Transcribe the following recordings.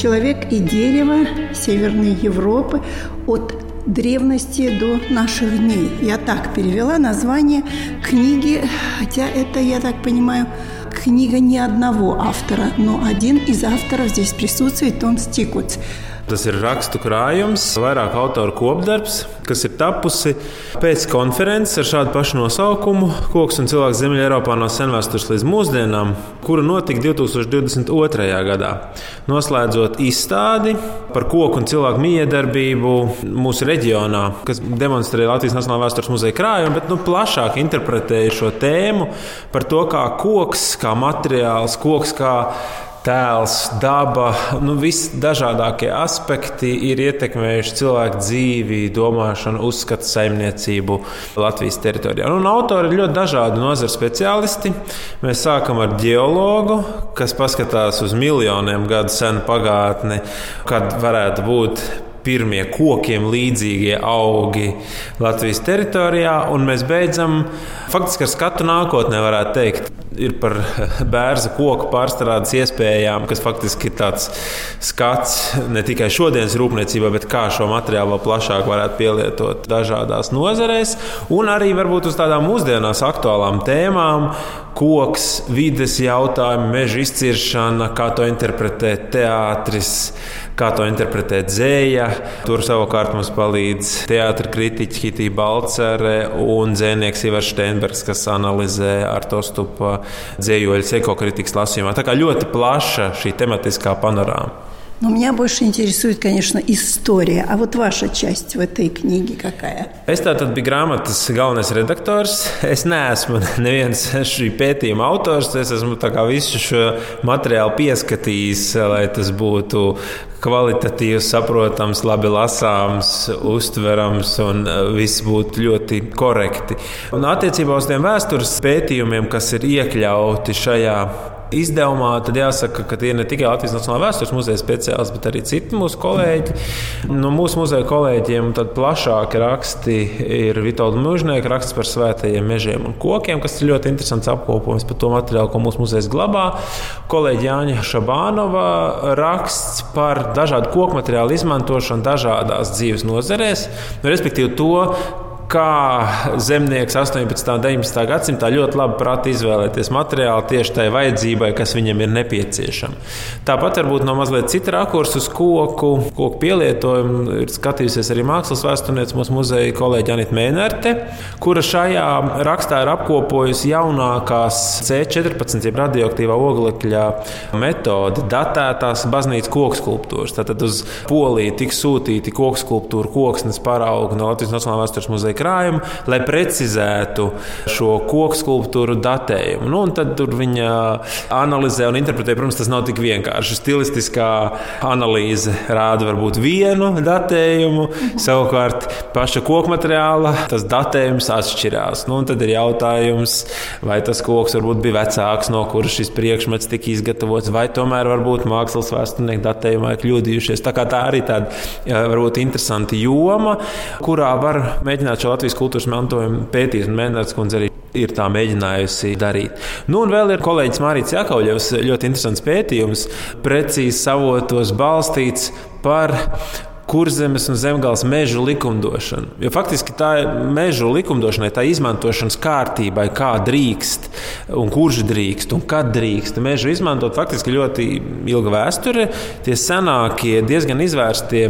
Человек и дерево Северной Европы от древности до наших дней. Я так перевела название книги, хотя это, я так понимаю, книга не одного автора, но один из авторов здесь присутствует, Том Стикуц. Tas ir rakstu krājums, vairāk autoru kopdarbs, kas ir tapusi pēc konferences ar šādu pašu nosaukumu - Koks un cilvēks Ziemeļā Eiropā no senvēstures līdz mūsdienām, kura notika 2022. gadā. Noslēdzot izstādi par koku un cilvēku miedarbību mūsu reģionā, kas demonstrē Latvijas Nacionālā vēstures muzeja krājumu, bet nu, plašāk interpretēja šo tēmu par to, kā koks, kā materiāls, koks kā tēls, daba, nu, visdažādākie aspekti ir ietekmējuši cilvēku dzīvi, domāšanu, uzskatu saimniecību Latvijas teritorijā. Un autori ir ļoti dažādi nozara speciālisti. Mēs sākam ar geologu, kas paskatās uz miljoniem gadu senu pagātni, kad varētu būt pirmie kokiem līdzīgie augi Latvijas teritorijā, un mēs beidzam faktiski ar skatu nākotnē, varētu teikt. Ir par bērnu koku pārstrādes iespējām, kas faktiski ir tāds skats ne tikai šodienas rūpniecībā, bet kā šo materiālu vēl plašāk varētu pielietot dažādās nozarēs, un arī varbūt uz tādām mūsdienās aktuālām tēmām, koks, vides jautājumi, meža izciršana, kā to interpretē teātris, kā to interpretē dzēja. Tur savukārt mums palīdz teātris kritiķis Hitija Balcere un dzēnieks Ivars Steinbergs, kas analizē ar to stupa dzējoļu ekokritikas lasījumā. Tā kā ļoti plaša šī tematiskā panorāma. Но меня больше интересует, конечно, история. А вот ваша часть в этой книге какая? Es tātad biju grāmatas galvenais redaktors. Es neesmu neviens šī pētījuma autors. Es esmu visu šo materiālu pieskatījis, lai tas būtu kvalitatīvs, saprotams, labi lasāms, uztverams un e, viss būtu ļoti korekti. Un attiecībā uz tiem vēstures pētījumiem, kas ir iekļauti šajā izdevumā, tad jāsaka, ka tie ir ne tikai Latvijas Nacionālā vēstures muzeja speciālisti, bet arī citi mūsu kolēģi. No mūsu muzeja kolēģiem plašāki raksti ir Vitolda Mūžnieka raksts par svētajiem mežiem un kokiem, kas ir ļoti interesants apkopojums par to materiālu, ko mūsu muzejs glabā. Kolēģi Jāņa Šabānova raksts par dažādu koku materiālu izmantošanu dažādās dzīves nozarēs, nu, respektīvi to, kā zemnieks 18. un 19. gadsimtā ļoti labi prata izvēlēties materiālu tieši tai vajadzībai, kas viņam ir nepieciešama. Tāpat varbūt no mazliet cita rakursa uz koku, koku pielietojumu ir skatījusies arī mākslas vēsturniece mūsu muzeja kolēģi Anita Mēnerte, kura šajā rakstā ir apkopojusi jaunākās C14 radioaktīvā oglekļa metodi, datētās baznīcas koku skulptūras. Tātad uz Poliju tika sūtīti koku skulptūru koksnes paraugi no Latvijas Nacionālā vēstures muzeja krājumu, lai precizētu šo koku skulptūru datējumu. Nu, tad viņa analizē un interpretē. Protams, tas nav tik vienkārši. Stilistiskā analīze rāda varbūt vienu datējumu, savukārt paša koku materiāla tas datējums atšķirās. Nu, tad ir jautājums, vai tas koks varbūt bija vecāks, no kuras šis priekšmets tika izgatavots, vai tomēr varbūt mākslas vēsturnieki datējumā ir kļūdījušies. Tā, tā arī tāda varbūt interesanta joma, kurā var mēģināt šo Latvijas kultūras mantojuma pētījis, un Mēnesis kundze arī ir tā mēģinājusi darīt. Nu, un vēl ir kolēģis Mārcis Jakovļevs, ļoti interesants pētījums, precīzi savotos balstīts par kurzemes un zemgāles mežu likumdošanu. Jo faktiski tā ir mežu likumdošanai, tā izmantošanas kārtībai, kā drīkst, un kurš drīkst un kad drīkst mežu izmantot, faktiski ļoti ilga vēsture. Tie senākie, diezgan izvērstie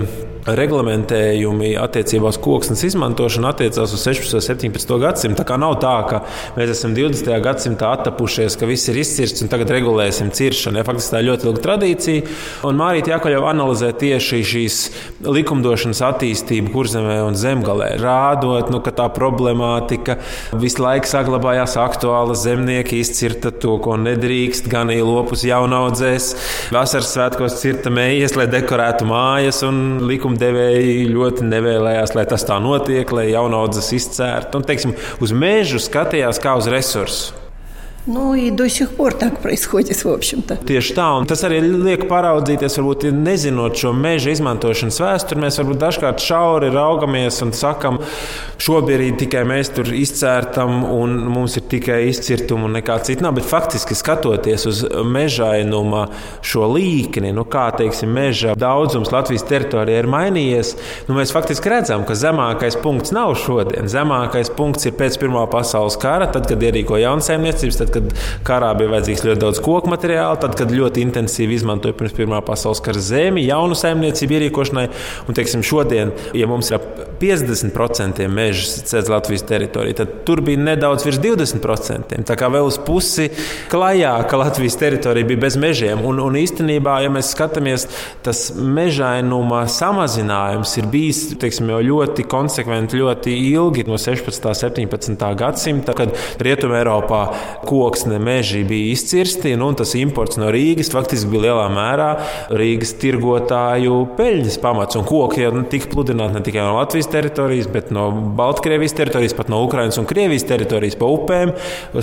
reglamentējumi attiecībā uz koksnes izmantošanu attiecās uz 16. un 17. gadsimtu. Tā kā nav tā, ka mēs esam 20. gadsimtā attapušies, ka viss ir izcirsts un tagad regulēsim ciršanu. Ja, faktiski tā ir ļoti ilga tradīcija. Un Mārīt Jākaļov analizē tieši šīs likumdošanas attīstību kurzemē un zemgalē, rādot, nu, ka tā problemātika visu laiku saglabājās aktuāla. Zemnieki izcirta to, ko nedrīkst, gan īlopus jaunaudzēs, vasaras svētkos cirta mējas, lai dekorētu mājas un likumdevēji ļoti nevēlējās, lai tas tā notiek, lai jaunaudzes izcērtu. Un, teiksim, uz mežu skatījās kā uz resursu. Ну и до сих пор так происходит, в общем-то. Tieši tā, un tas arī liek paraudzīties, varbūt nezinot šo meža izmantošanas vēsturi, mēs varbūt dažkārt šauri raugamies un sakam, šobrīd tikai mēs tur izcērtam un mums ir tikai izcirtumi un nekā cita nav. Bet faktiski skatoties uz mežainuma šo līkni, nu kā teiksim, meža daudzums Latvijas teritorijā ir mainījies, nu mēs faktiski redzam, ka zemākais punkts nav šodien. Zemākais punkts ir pēc Pirmā pasaules kara, tad, kad ierīko jaunsaimniecības tad, kad karā bija vajadzīgs ļoti daudz koku materiāla, tad, kad ļoti intensīvi izmantoja pirms Pirmā pasaules kara zemi, jaunu saimniecību ierīkošanai. Un, teiksim, šodien, ja mums ir ap 50% meža cēlā Latvijas teritorijā, tad tur bija nedaudz virs 20%. Tā kā vēl uz pusi klajāka Latvijas teritorija bija bez mežiem. Un, un īstenībā, ja mēs skatāmies, tas mežainuma samazinājums ir bijis teiksim, ļoti konsekventi, ļoti ilgi no 16. un 17. gadsimta, kad Rietumē Eiropā koksne meži bija izcirsti, nu, un tas imports no Rīgas faktiski bija lielā mērā Rīgas tirgotāju peļņas pamats. Un koki jau tika pludināti ne tikai no Latvijas teritorijas, bet no Baltkrievijas teritorijas, pat no Ukrainas un Krievijas teritorijas pa upēm,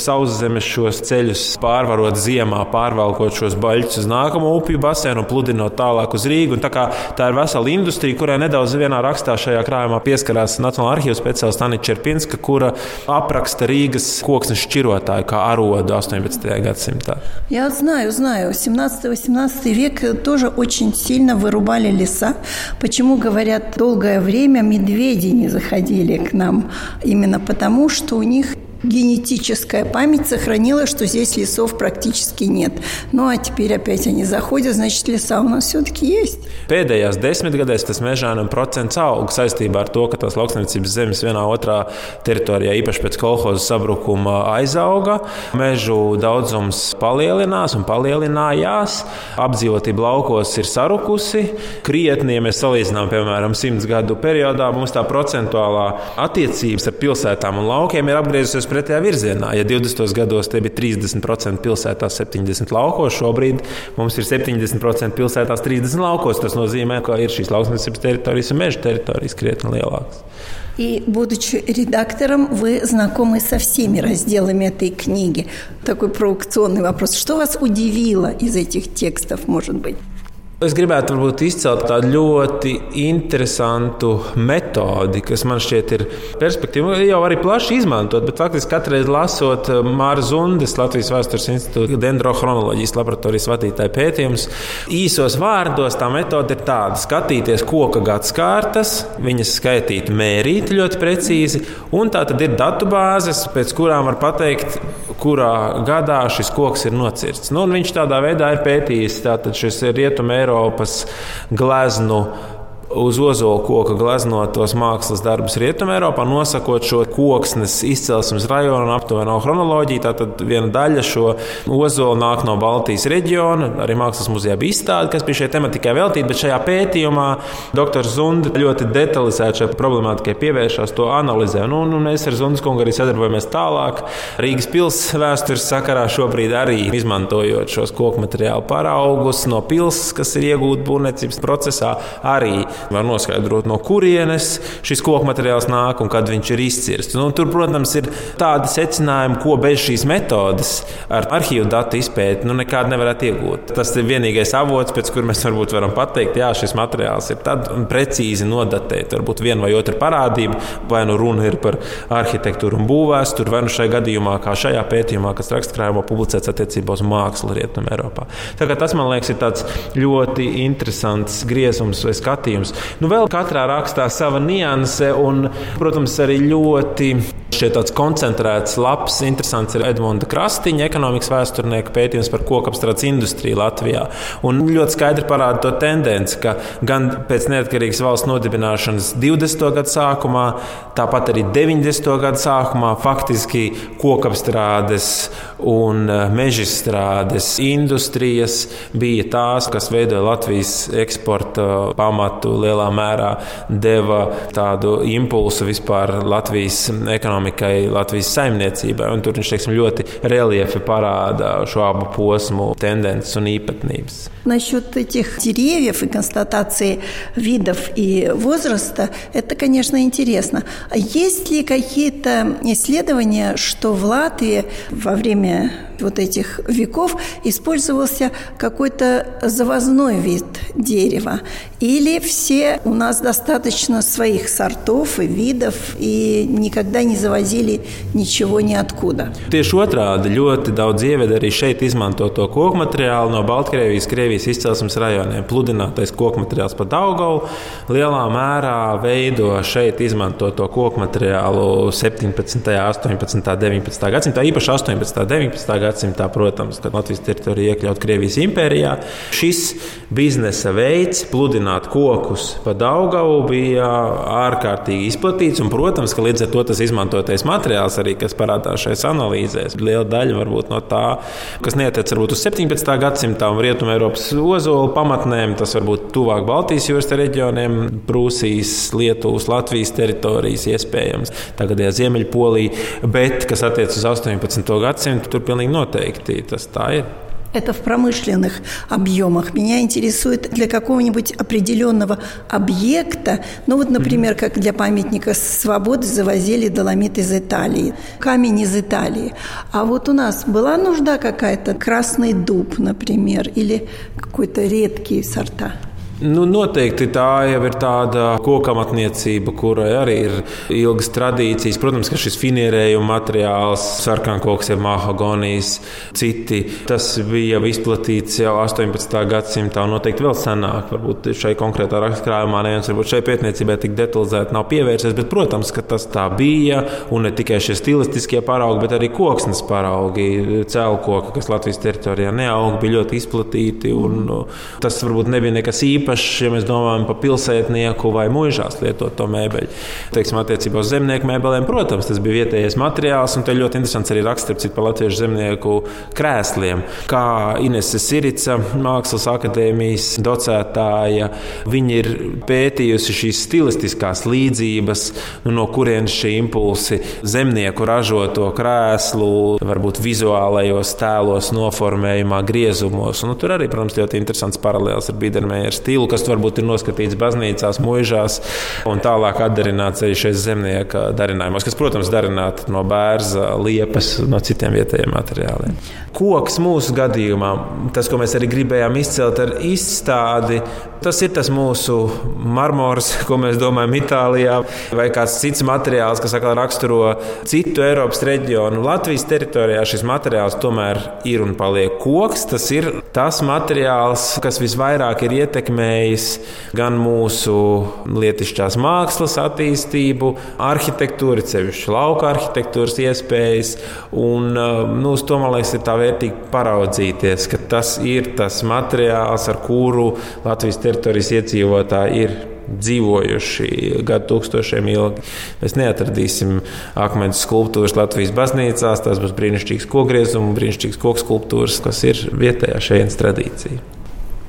sauszemes šos ceļus pārvarot ziemā, pārvalkot šos baļķus uz nākamo upju basēnu un pludinot tālāk uz Rīgu. Un tā, tā ir vesela industrija, kurai nedaudz vienā rakstā šajā krājumā pieskarās Nacionālā arhīva speciālists Anita Čerpinska, kura apraksta Rīgas koksnes šķirotāju kā ароду 18 гадsimта. Я знаю, знаю. 17-18 век тоже очень сильно вырубали леса. Почему, говорят, долгое время медведи не заходили к нам? Именно потому, что у них генетическая память сохранила, что здесь лесов практически нет. Ну, а теперь опять они заходят, значит, леса у нас все-таки есть. Pēdējās desmitgadēs tas mežānam procents aug saistībā ar to, ka tās lauksaimniecības zemes vienā otrā teritorijā, īpaši pēc kolhoza sabrukuma, aizauga. Mežu daudzums palielinās un palielinājās. Apdzīvotība laukos ir sarukusi. Krietni, ja mēs salīdzinām, piemēram, simts gadu periodā, mums tā procentuālā attiecības ar pilsētām un laukiem ir apgriezusies pretējā virzienā. Ja 20. gados tie bija 30% pilsētās, 70% laukos, šobrīd mums ir 70% pilsētās, 30% laukos. Tas nozīmē, ka ir šīs lauksaimniecības teritorijas un meža teritorijas krietni lielākas. И, будучи редактором, вы знакомы со всеми разделами этой книги. Такой провокационный вопрос. Что вас удивило из этих текстов, может быть? Es gribētu varbūt izcelt tādu ļoti interesantu metodi, kas man šķiet ir perspektīva. Jau arī plaši izmantot, bet faktiski katru reizi lasot eh, Māra Zundes, Latvijas Vēstures institūta dendrochronoloģijas laboratorijas vadītāja pētījumus, īsos vārdos tā metode ir tāda: skatīties koka gadsimtas, viņas skaitīt, mērīt ļoti precīzi, un tā tad ir datubāzes, pēc kurām var pateikt, kurā gadā šis koks ir nocirsts. Nu, viņš tādā veidā ir pētījis šis rietumē Eiropas gleznu uz ozola koka gleznotos mākslas darbus Rietumē, nosakot šo koksnes izcelsmes rajonu un aptuveno chronoloģiju. Tātad viena daļa šo ozolu nāk no Baltijas reģiona. Arī Mākslas muzejā bija izstāde, kas bija šai tematikai veltīta, bet šajā pētījumā dr. Zunda ļoti detalizēti šai problemātikai pievēršās, to analizē. Nu, nu, mēs ar Zundas kungu arī sadarbojamies tālāk. Rīgas pilsētas vēstures sakarā šobrīd arī izmantojot šos koku materiālu paraugus no pilsētas, kas ir iegūti būvniecības procesā, arī var noskaidrot, no kurienes šis koku materiāls nāk un kad viņš ir izcirsts. Nu, tur, protams, ir tādi secinājumi, ko bez šīs metodes ar arhīvu datu izpēti nu, nekādu nevarētu iegūt. Tas ir vienīgais avots, pēc kura mēs varbūt varam pateikt, ka šis materiāls ir tad precīzi nodatēt. Varbūt viena vai otra parādība, vai nu runa ir par arhitektūru un būvvēsturi, vai nu šajā gadījumā, kā šajā pētījumā, kas rakstkrājumā publicēts attiecībā uz mākslu Rietumē Eiropā. Tas man liekas, ir ļoti interesants griezums vai skatījums. Nu, vēl katrā rakstā sava nianse un, protams, arī ļoti Šeit tāds koncentrēts, labs, interesants ir Edmunds Krastiņa, ekonomikas vēsturnieka pētījums par kokapstrādes industriju Latvijā. Un ļoti skaidri parāda to tendenci, ka gan pēc neatkarīgas valsts nodibināšanas 20. gada sākumā, tāpat arī 90. gada sākumā faktiski kokapstrādes un eh, mežstrādes industrijas bija tās, kas veidoja Latvijas eksporta pamatu lielā mērā, deva tādu impulsu vispār Latvijas ekonomikai ekonomikai, Latvijas saimniecībai. Tur viņš teiksim, ļoti reliefi parāda šo abu posmu tendences un īpatnības. Насчет этих деревьев и констатации видов и возраста, это, конечно, интересно. А есть ли какие-то исследования, что в Латвии во время вот этих веков использовался какой-то завозной вид дерева. Или все у нас достаточно своих сортов и видов, и никогда не завозили ничего ниоткуда. Tieši otrādi ļoti daudz ieveda arī šeit izmanto to koku materiālu no Baltkrievijas, Krievijas izcelsmes rajoniem. Pludinātais koku materiāls pa Daugavu lielā mērā veido šeit izmantoto koku materiālu 17., 18., 19. gadsimtā, īpaši 18. un 19. gadsimtā gadsimtā, protams, kad Latvijas teritorija iekļaut Krievijas impērijā. Šis biznesa veids, pludināt kokus pa Daugavu, bija ārkārtīgi izplatīts. Un, protams, ka līdz ar to tas izmantotais materiāls arī, kas parādās šajās analīzēs, liela daļa varbūt no tā, kas neatiec varbūt uz 17. gadsimta un Rietumē Eiropas ozolu pamatnēm, tas varbūt tuvāk Baltijas jūras reģioniem, Prūsijas, Lietuvas, Latvijas teritorijas iespējams, tagadējā Ziemeļpolija, bet kas attiec uz 18. gadsimtu, tur pilnīgi noteikti tas tā ir. Это в промышленных объемах. Меня интересует для какого-нибудь определенного объекта, ну вот, например, как для памятника свободы завозили доломит из Италии, камень из Италии. А вот у нас была нужда какая-то, красный дуб, например, или какой-то редкий сорта? Nu, noteikti tā jau ir tāda kokamatniecība, kurai arī ir ilgas tradīcijas. Protams, ka šis finierējuma materiāls, sarkankoks, ir mahagonijas, citi. Tas bija jau izplatīts jau 18. gadsimtā, un noteikti vēl senāk. Varbūt šai konkrētā rakstkrājumā neviens šai pētniecībai tik detalizēti nav pievērsies, bet, protams, ka tas tā bija. Un ne tikai šie stilistiskie paraugi, bet arī koksnes paraugi, cēlkoki, kas Latvijas teritorijā neaug, bija ļoti izplatīti. Un, tas varbūt nebija nekas īpašs īpašs, ja mēs domājam par pilsētnieku vai mūžās lietot to mēbeļu. Teiksim, attiecībā uz zemnieku mēbelēm, protams, tas bija vietējais materiāls, un te ļoti interesants arī raksts par latviešu zemnieku krēsliem. Kā Inese Sirica, Mākslas akadēmijas docētāja, viņi ir pētījusi šīs stilistiskās līdzības, nu, no kurienes šie impulsi zemnieku ražoto krēslu, varbūt vizuālajos tēlos, noformējumā, griezumos. Un, nu, tur arī, protams, ļoti interesants paralēls ar Biedermeieru stilu stilu, kas varbūt ir noskatīts baznīcās, mūžās, un tālāk atdarināts arī šeit zemnieka darinājumos, kas, protams, darināti no bērza, liepas, no citiem vietējiem materiāliem. Koks mūsu gadījumā, tas, ko mēs arī gribējām izcelt ar izstādi, tas ir tas mūsu marmors, ko mēs domājam Itālijā, vai kāds cits materiāls, kas atkal raksturo citu Eiropas reģionu. Latvijas teritorijā šis materiāls tomēr ir un paliek koks. Tas ir tas materiāls, kas visvairāk ir ietekmējis gan mūsu lietišķās mākslas attīstību, arhitektūru, sevišķi lauka arhitektūras iespējas. Un, nu, uz to man liekas, ir tā vērtīgi paraudzīties, ka tas ir tas materiāls, ar kuru Latvijas teritorijas iedzīvotāji ir dzīvojuši gadu tūkstošiem ilgi. Mēs neatradīsim akmens skulptūras Latvijas baznīcās, tās būs brīnišķīgas kokgriezuma, brīnišķīgas koku skulptūras, kas ir vietējā šeit tradīcija.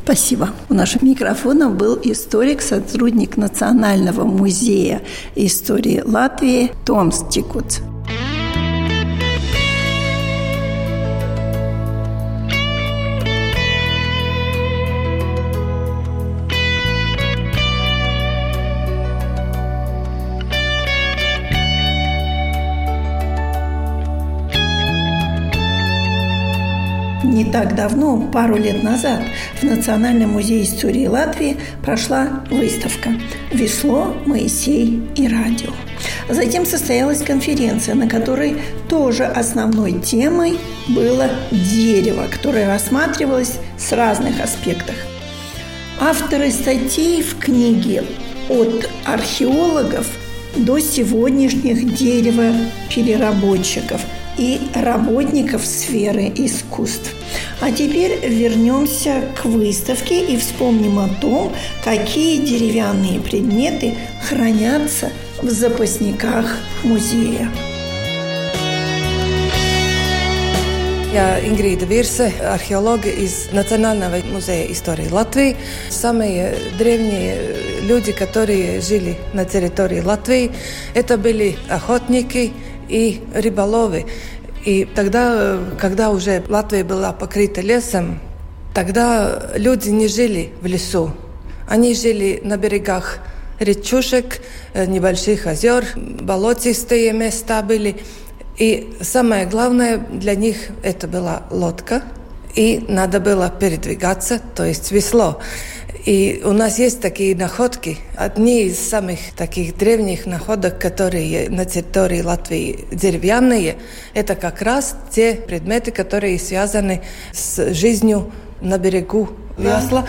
Спасибо. У нашего микрофона был историк, сотрудник Национального музея истории Латвии Томс Тикуц. Не так давно, пару лет назад, в Национальном музее истории Латвии прошла выставка «Весло, Моисей и радио». Затем состоялась конференция, на которой тоже основной темой было дерево, которое рассматривалось с разных аспектов. Авторы статей в книге от археологов до сегодняшних деревопереработчиков и работников сферы искусств. А теперь вернемся к выставке и вспомним о том, какие деревянные предметы хранятся в запасниках музея. Я Ингрида Вирсе, археолог из Национального музея истории Латвии. Самые древние люди, которые жили на территории Латвии, это были охотники и рыболовы. И тогда, когда уже Латвия была покрыта лесом, тогда люди не жили в лесу. Они жили на берегах речушек, небольших озер, болотистые места были – и самое главное для них это была лодка, и надо было передвигаться, то есть весло. И у нас есть такие находки. Одни из самых таких древних находок, которые на территории Латвии деревянные, это как раз те предметы, которые связаны с жизнью на берегу весла.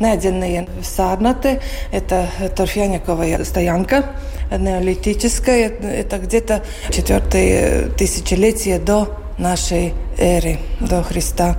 Найденные в Сарнате, это торфяниковая стоянка неолитическая, это где-то четвертое тысячелетие до нашей эры, до Христа.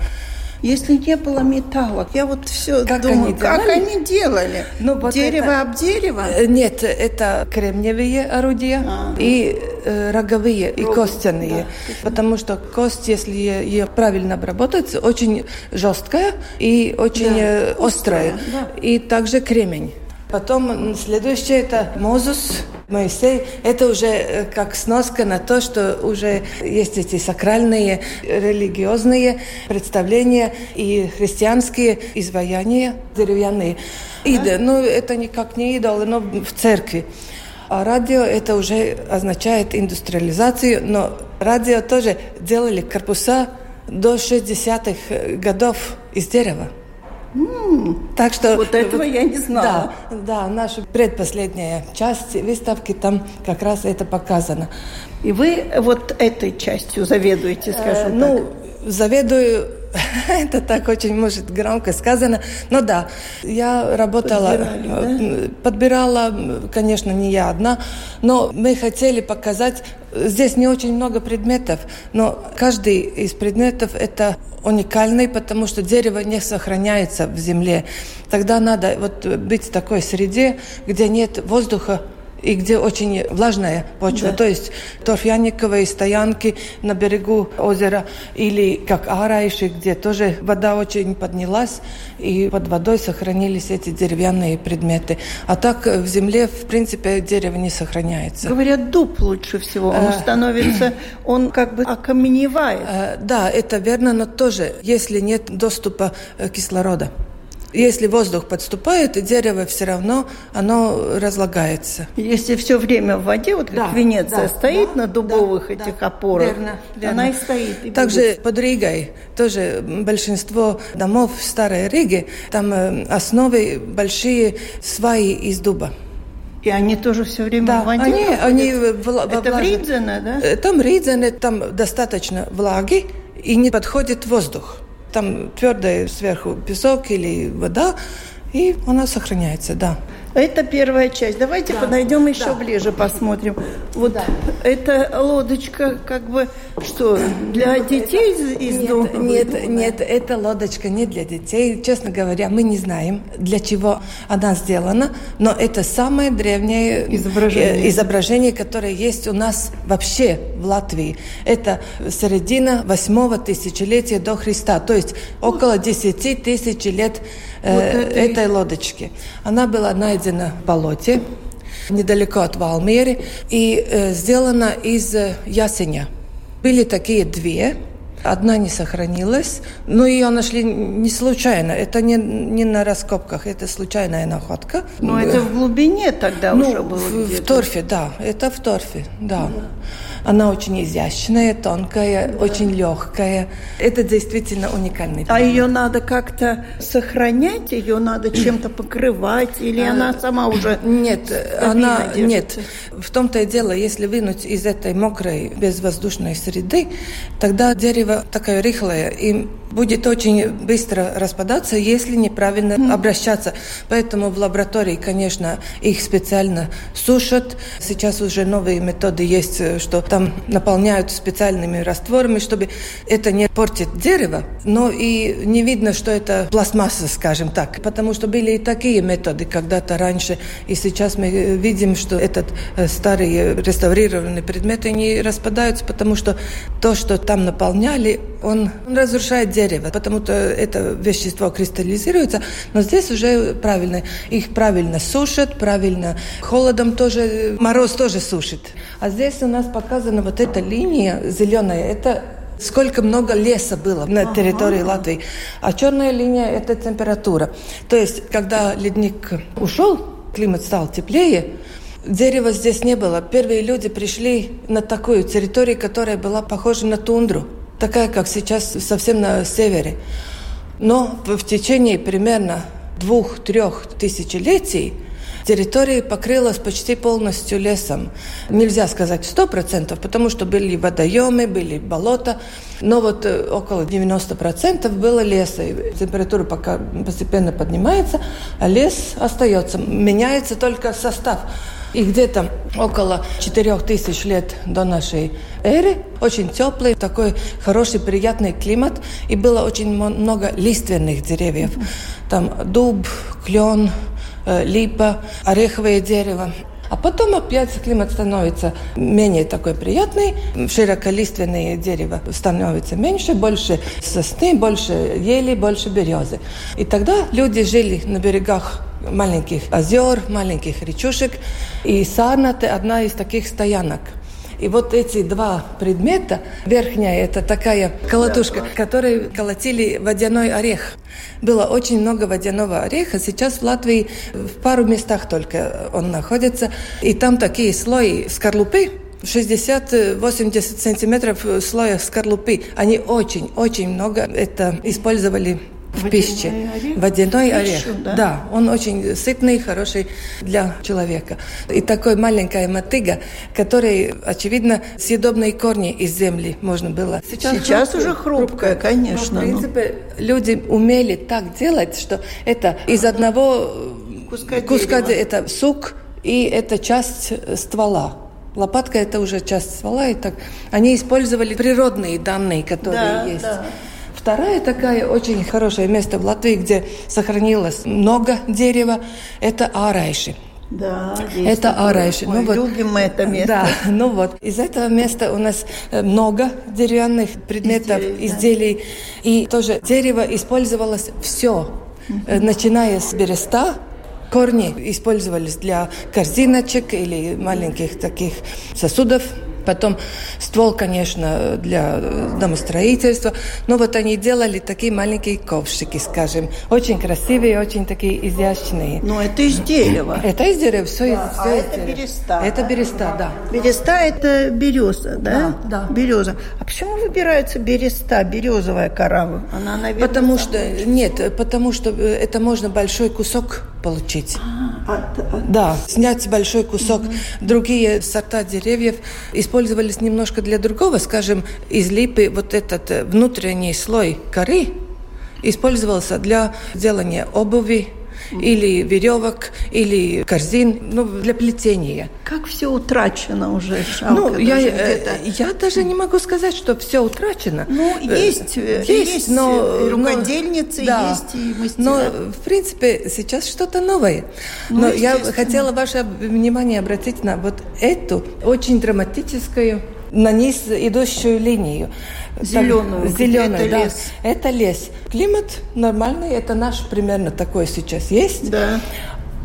Если не было металла, я вот все как думаю, они как они делали? Ну, вот дерево это... об дерево? Э, нет, это кремниевые орудия а, и э, роговые, Рог... и костяные. Да. Потому что кость, если ее правильно обработать, очень жесткая и очень да, э, острая. Да. И также кремень. Потом следующее это Мозус, Моисей. Это уже э, как сноска на то, что уже есть эти сакральные религиозные представления и христианские изваяния деревянные. Иды, ну это никак не идолы, но в церкви. А радио это уже означает индустриализацию, но радио тоже делали корпуса до 60-х годов из дерева. Так что вот этого я не знала. Да, да, наша предпоследняя часть выставки там как раз это показано. И вы вот этой частью заведуете, э, скажем э, так? Ну, заведую это так очень, может, громко сказано. Но да, я работала, Подбирали, да? подбирала, конечно, не я одна, но мы хотели показать, здесь не очень много предметов, но каждый из предметов это уникальный, потому что дерево не сохраняется в земле. Тогда надо вот быть в такой среде, где нет воздуха, и где очень влажная почва. Да. То есть торфяниковые стоянки на берегу озера или как Арайши, где тоже вода очень поднялась, и под водой сохранились эти деревянные предметы. А так в земле, в принципе, дерево не сохраняется. Говорят, дуб лучше всего. Он э, становится, он как бы окаменевает. Э, да, это верно, но тоже, если нет доступа э, кислорода. Если воздух подступает, дерево все равно оно разлагается. Если все время в воде, вот как да, Венеция да, стоит да, на дубовых да, этих да, опорах, верно, верно. она и стоит. И Также будет. под Ригой тоже большинство домов в Старой Риге, там э, основы большие сваи из дуба. И они тоже все время да, в воде они, они Это в Ридзене, да? Э, там Ридзене, там достаточно влаги, и не подходит воздух. Там твердый сверху песок или вода, и она сохраняется, да. Это первая часть. Давайте да. подойдем еще да. ближе, посмотрим. Вот да. эта лодочка, как бы, что, для детей из, из нет, дома? Нет, нет, эта лодочка не для детей. Честно говоря, мы не знаем, для чего она сделана, но это самое древнее изображение, изображение которое есть у нас вообще в Латвии. Это середина восьмого тысячелетия до Христа, то есть около десяти тысяч лет э, вот этой... этой лодочки. Она была найдена в болоте недалеко от Валмеры и э, сделана из э, ясеня. Были такие две, Одна не сохранилась, но ее нашли не случайно. Это не, не на раскопках, это случайная находка. Но это в глубине тогда ну, уже было в, в торфе, да. Это в торфе, да. да. Она очень изящная, тонкая, да. очень легкая. Это действительно уникальный. А ее надо как-то сохранять, ее надо чем-то покрывать, или а, она сама уже нет, она держится? нет. В том-то и дело, если вынуть из этой мокрой безвоздушной среды, тогда дерево такое рыхлое, и будет очень быстро распадаться, если неправильно mm. обращаться. Поэтому в лаборатории, конечно, их специально сушат. Сейчас уже новые методы есть, что там наполняют специальными растворами, чтобы это не портит дерево, но и не видно, что это пластмасса, скажем так. Потому что были и такие методы когда-то раньше, и сейчас мы видим, что этот э, старый реставрированный предмет, они распадаются, потому что то, что там наполняли, он, он разрушает дерево, потому что это вещество кристаллизируется, но здесь уже правильно, их правильно сушат, правильно холодом тоже, мороз тоже сушит. А здесь у нас показана вот эта линия зеленая, это сколько много леса было на территории ага. Латвии. А черная линия – это температура. То есть, когда ледник ушел, климат стал теплее, дерева здесь не было. Первые люди пришли на такую территорию, которая была похожа на тундру такая, как сейчас совсем на севере. Но в течение примерно двух-трех тысячелетий территория покрылась почти полностью лесом. Нельзя сказать сто процентов, потому что были водоемы, были болота, но вот э, около 90% было леса. И температура пока постепенно поднимается, а лес остается. Меняется только состав. И где-то около 4000 лет до нашей эры, очень теплый, такой хороший, приятный климат, и было очень много лиственных деревьев. Там дуб, клен, э, липа, ореховое дерево. А потом опять климат становится менее такой приятный, широколиственные дерева становятся меньше, больше сосны, больше ели, больше березы. И тогда люди жили на берегах маленьких озер, маленьких речушек. И Сарнат – одна из таких стоянок. И вот эти два предмета, верхняя – это такая колотушка, которой колотили водяной орех. Было очень много водяного ореха. Сейчас в Латвии в пару местах только он находится. И там такие слои скорлупы, 60-80 сантиметров слоя скорлупы. Они очень-очень много это использовали в пище. Орех? Водяной орех. Да? да, он очень сытный, хороший для человека. И такой маленькая мотыга, которой, очевидно, съедобные корни из земли можно было. Сейчас, Сейчас хрупкая, уже хрупкая, конечно. Но, в принципе, ну. люди умели так делать, что это из одного куска, куска дерева. это сук, и это часть ствола. Лопатка это уже часть ствола, и так они использовали природные данные, которые да, есть. Да. Вторая такая очень хорошее место в Латвии, где сохранилось много дерева, это Арайши. Да, это Арайши. ну, вот, любим мы это место. Да, ну вот. Из этого места у нас э, много деревянных предметов, изделий. изделий. Да. И тоже дерево использовалось все, угу. начиная с береста, корни использовались для корзиночек или маленьких таких сосудов Потом ствол, конечно, для домостроительства. Но вот они делали такие маленькие ковшики, скажем. Очень красивые, очень такие изящные. Но это из дерева. Это из дерева, все, да, из, все а из это дерева. береста. Это береста, да. Береста – это береза, да? Да, да. Береза. А почему выбирается береста, березовая кора? Она, наверное, потому что, нет, потому что э, это можно большой кусок получить. А, а, а. Да, снять большой кусок. Угу. Другие сорта деревьев использовались немножко для другого. Скажем, из липы вот этот э, внутренний слой коры использовался для делания обуви, или веревок, или корзин, ну, для плетения. Как все утрачено уже, жалко. Ну, я, э, я даже не могу сказать, что все утрачено. Ну, есть, э, есть, есть но, рукодельницы, но, да, есть и мастера. Но, в принципе, сейчас что-то новое. Ну, но я хотела ваше внимание обратить на вот эту очень драматическую на низ идущую линию. Зеленую. Так, зеленую, это да. лес. Это лес. Климат нормальный, это наш примерно такой сейчас есть. Да.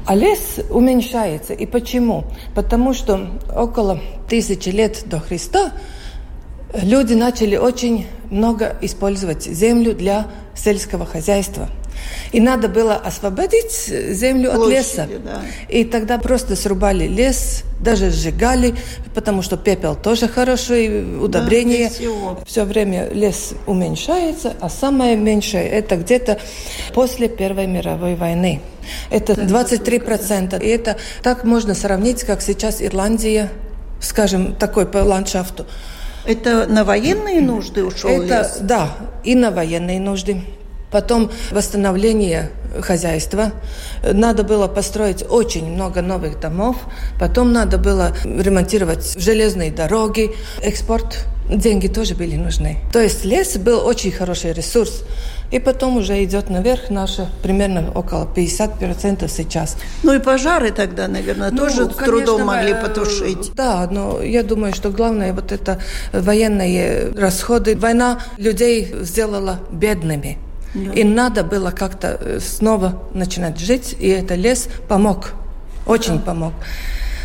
А лес уменьшается. И почему? Потому что около тысячи лет до Христа люди начали очень много использовать землю для сельского хозяйства. И надо было освободить землю Площади, от леса. Да. И тогда просто срубали лес, даже сжигали, потому что пепел тоже хороший, удобрение. Да, Все время лес уменьшается, а самое меньшее это где-то после Первой мировой войны. Это 23%. И это так можно сравнить, как сейчас Ирландия, скажем, такой по ландшафту. Это на военные нужды ушел Это, лес? Да, и на военные нужды. Потом восстановление хозяйства. Надо было построить очень много новых домов. Потом надо было ремонтировать железные дороги. Экспорт. Деньги тоже были нужны. То есть лес был очень хороший ресурс. И потом уже идет наверх наше примерно около 50% сейчас. Ну и пожары тогда, наверное, Ну, тоже с конечно, трудом могли э, потушить. Да, но я думаю, что главное вот это военные расходы. Война людей сделала бедными. И надо было как-то э, снова начинать жить, и это лес помог, очень помог.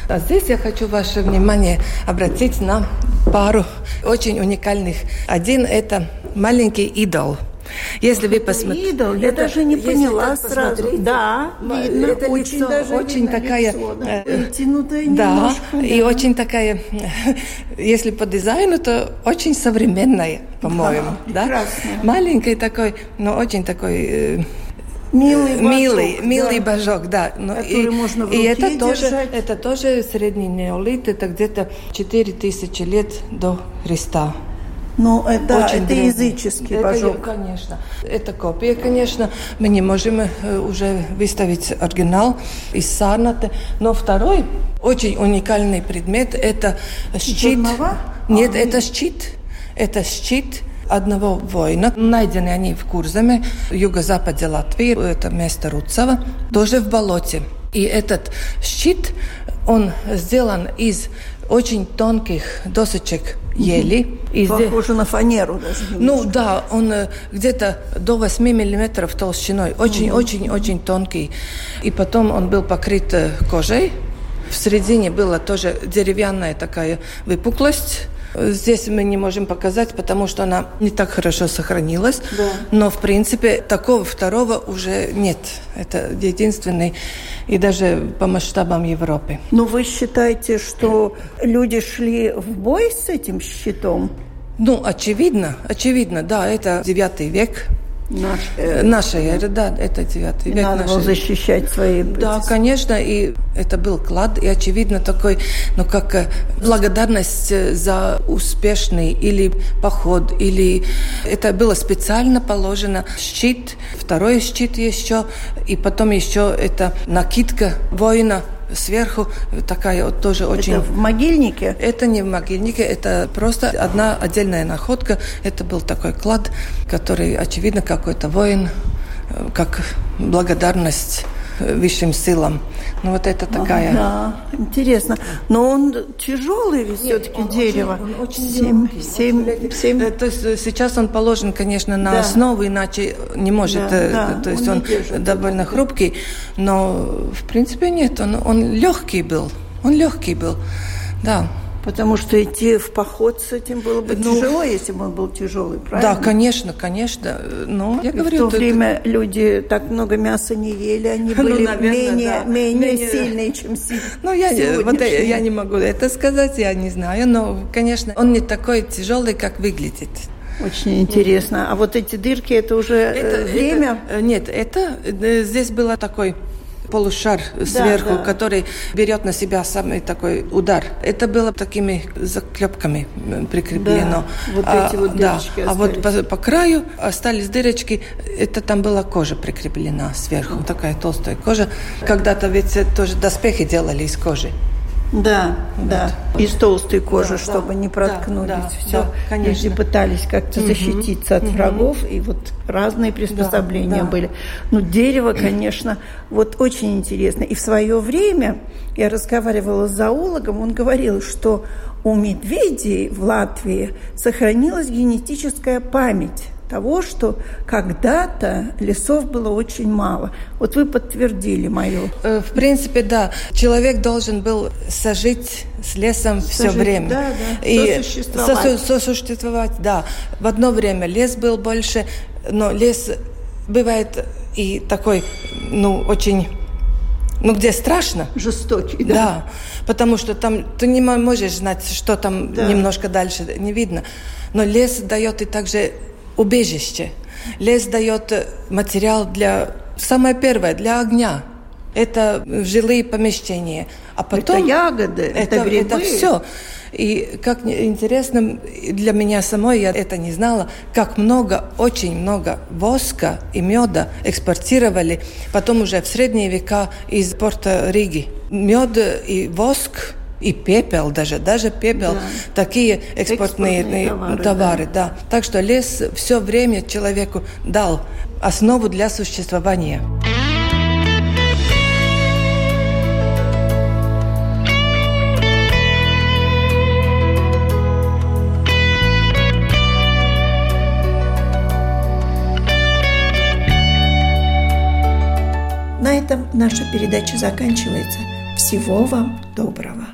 А здесь я хочу ваше внимание обратить на пару очень уникальных. Один – это маленький идол – если вы посмотрите... Я даже не поняла сразу. Да, видно, это очень лицо, даже очень видно такая... лицо, да. э, да, и да. очень такая, если по дизайну, то очень современная, по-моему. Да, Да, прекрасная. Маленький такой, но очень такой... э, Милый милый, божок, милый да. божок, да. Но Который можно в и руке это тоже, держать. это тоже средний неолит, это где-то 4000 лет до Христа. Ну, это, Очень это древний. языческий Это, божок. Конечно. Это копия, конечно. Мы не можем э, уже выставить оригинал из Сарната. Но второй очень уникальный предмет – это щит. Жернова? Нет, А, это щит. Это щит одного воина. Найдены они в Курзаме, юго-западе Латвии. Это место Руцева, тоже в болоте. И этот щит, он сделан из очень тонких досочек ели. И здесь- Похоже на фанеру даже. ну да, он э, где-то до 8 миллиметров толщиной, очень-очень-очень тонкий. И потом он был покрыт э, кожей. В середине была тоже деревянная такая выпуклость. Здесь мы не можем показать, потому что она не так хорошо сохранилась. Да. Но, в принципе, такого второго уже нет. Это единственный, и даже по масштабам Европы. Но вы считаете, что люди шли в бой с этим щитом? Ну, очевидно, очевидно, да, это 9 век. Наш, Э, Наша эра, да, это 9 и век. надо было нашей- защищать свои... Да, конечно, и это был клад, и очевидно такой, ну как э, благодарность э, за успешный или поход, или это было специально положено. Щит, второй щит еще, и потом еще это накидка воина сверху, такая вот тоже очень... Это в могильнике? Это не в могильнике, это просто одна отдельная находка. Это был такой клад, который, очевидно, какой-то воин, э, как благодарность высшим силам. Ну вот это такая... Да, интересно. Но он тяжелый ведь все-таки дерево. Он очень семь, очень легкий. семь. Э, То есть э, сейчас он положен, конечно, на Да. основу, иначе не может. Да, э, да, то есть он он, держит. довольно хрупкий, но в принципе нет, он, он легкий был. Он легкий был, да. Потому что идти в поход с этим было бы Ну, тяжело, если бы он был тяжелый, правильно? Да, конечно, конечно. Но я И говорю, в то тут- время люди так много мяса не ели, они Ну, были наверное, менее, да. менее Менее- сильные, чем си- Ну, я, вот, я не могу это сказать, я не знаю, но, конечно, он не такой тяжелый, как выглядит. Очень интересно. А вот эти дырки, это уже э, время? это- э, нет, это э, здесь был такой полушар сверху, да. который берет на себя самый такой удар. Это было такими заклепками э, прикреплено. Да, вот А, эти вот да. А вот по, по краю остались дырочки. Это там была кожа прикреплена сверху, такая толстая кожа. Когда-то ведь тоже доспехи делали из кожи. Да, да. Из толстой кожи, Да, чтобы да, не да, проткнулись. да, Все. да, конечно. Люди пытались как-то защититься от врагов, и вот разные приспособления да. были. Ну, дерево, конечно, вот очень интересно. И в свое время я разговаривала с зоологом, он говорил, что у медведей в Латвии сохранилась генетическая память того, что когда-то лесов было очень мало. Вот вы подтвердили мое. Э, В принципе, да. Человек должен был сожить с лесом все Сожить, время. да, да. И Сосуществовать. сосу- сосуществовать, да. В одно время лес был больше, но лес бывает и такой, ну, очень... Ну, где страшно. Жестокий, да? Да, потому что там ты не мо- можешь знать, что там Да. немножко дальше не видно. Но лес дает и также убежище. Лес дает э, материал для самое первое для огня. Это жилые помещения, а потом Это ягоды, это грибы. это все. И как интересно, для меня самой, я это не знала, как много, очень много воска и меда экспортировали потом уже в средние века из порта Риги. Мед и воск и пепел даже, даже пепел, да. такие экспортные, экспортные товары. товары да. Да. Так что лес все время человеку дал основу для существования. На этом наша передача заканчивается. Всего вам доброго!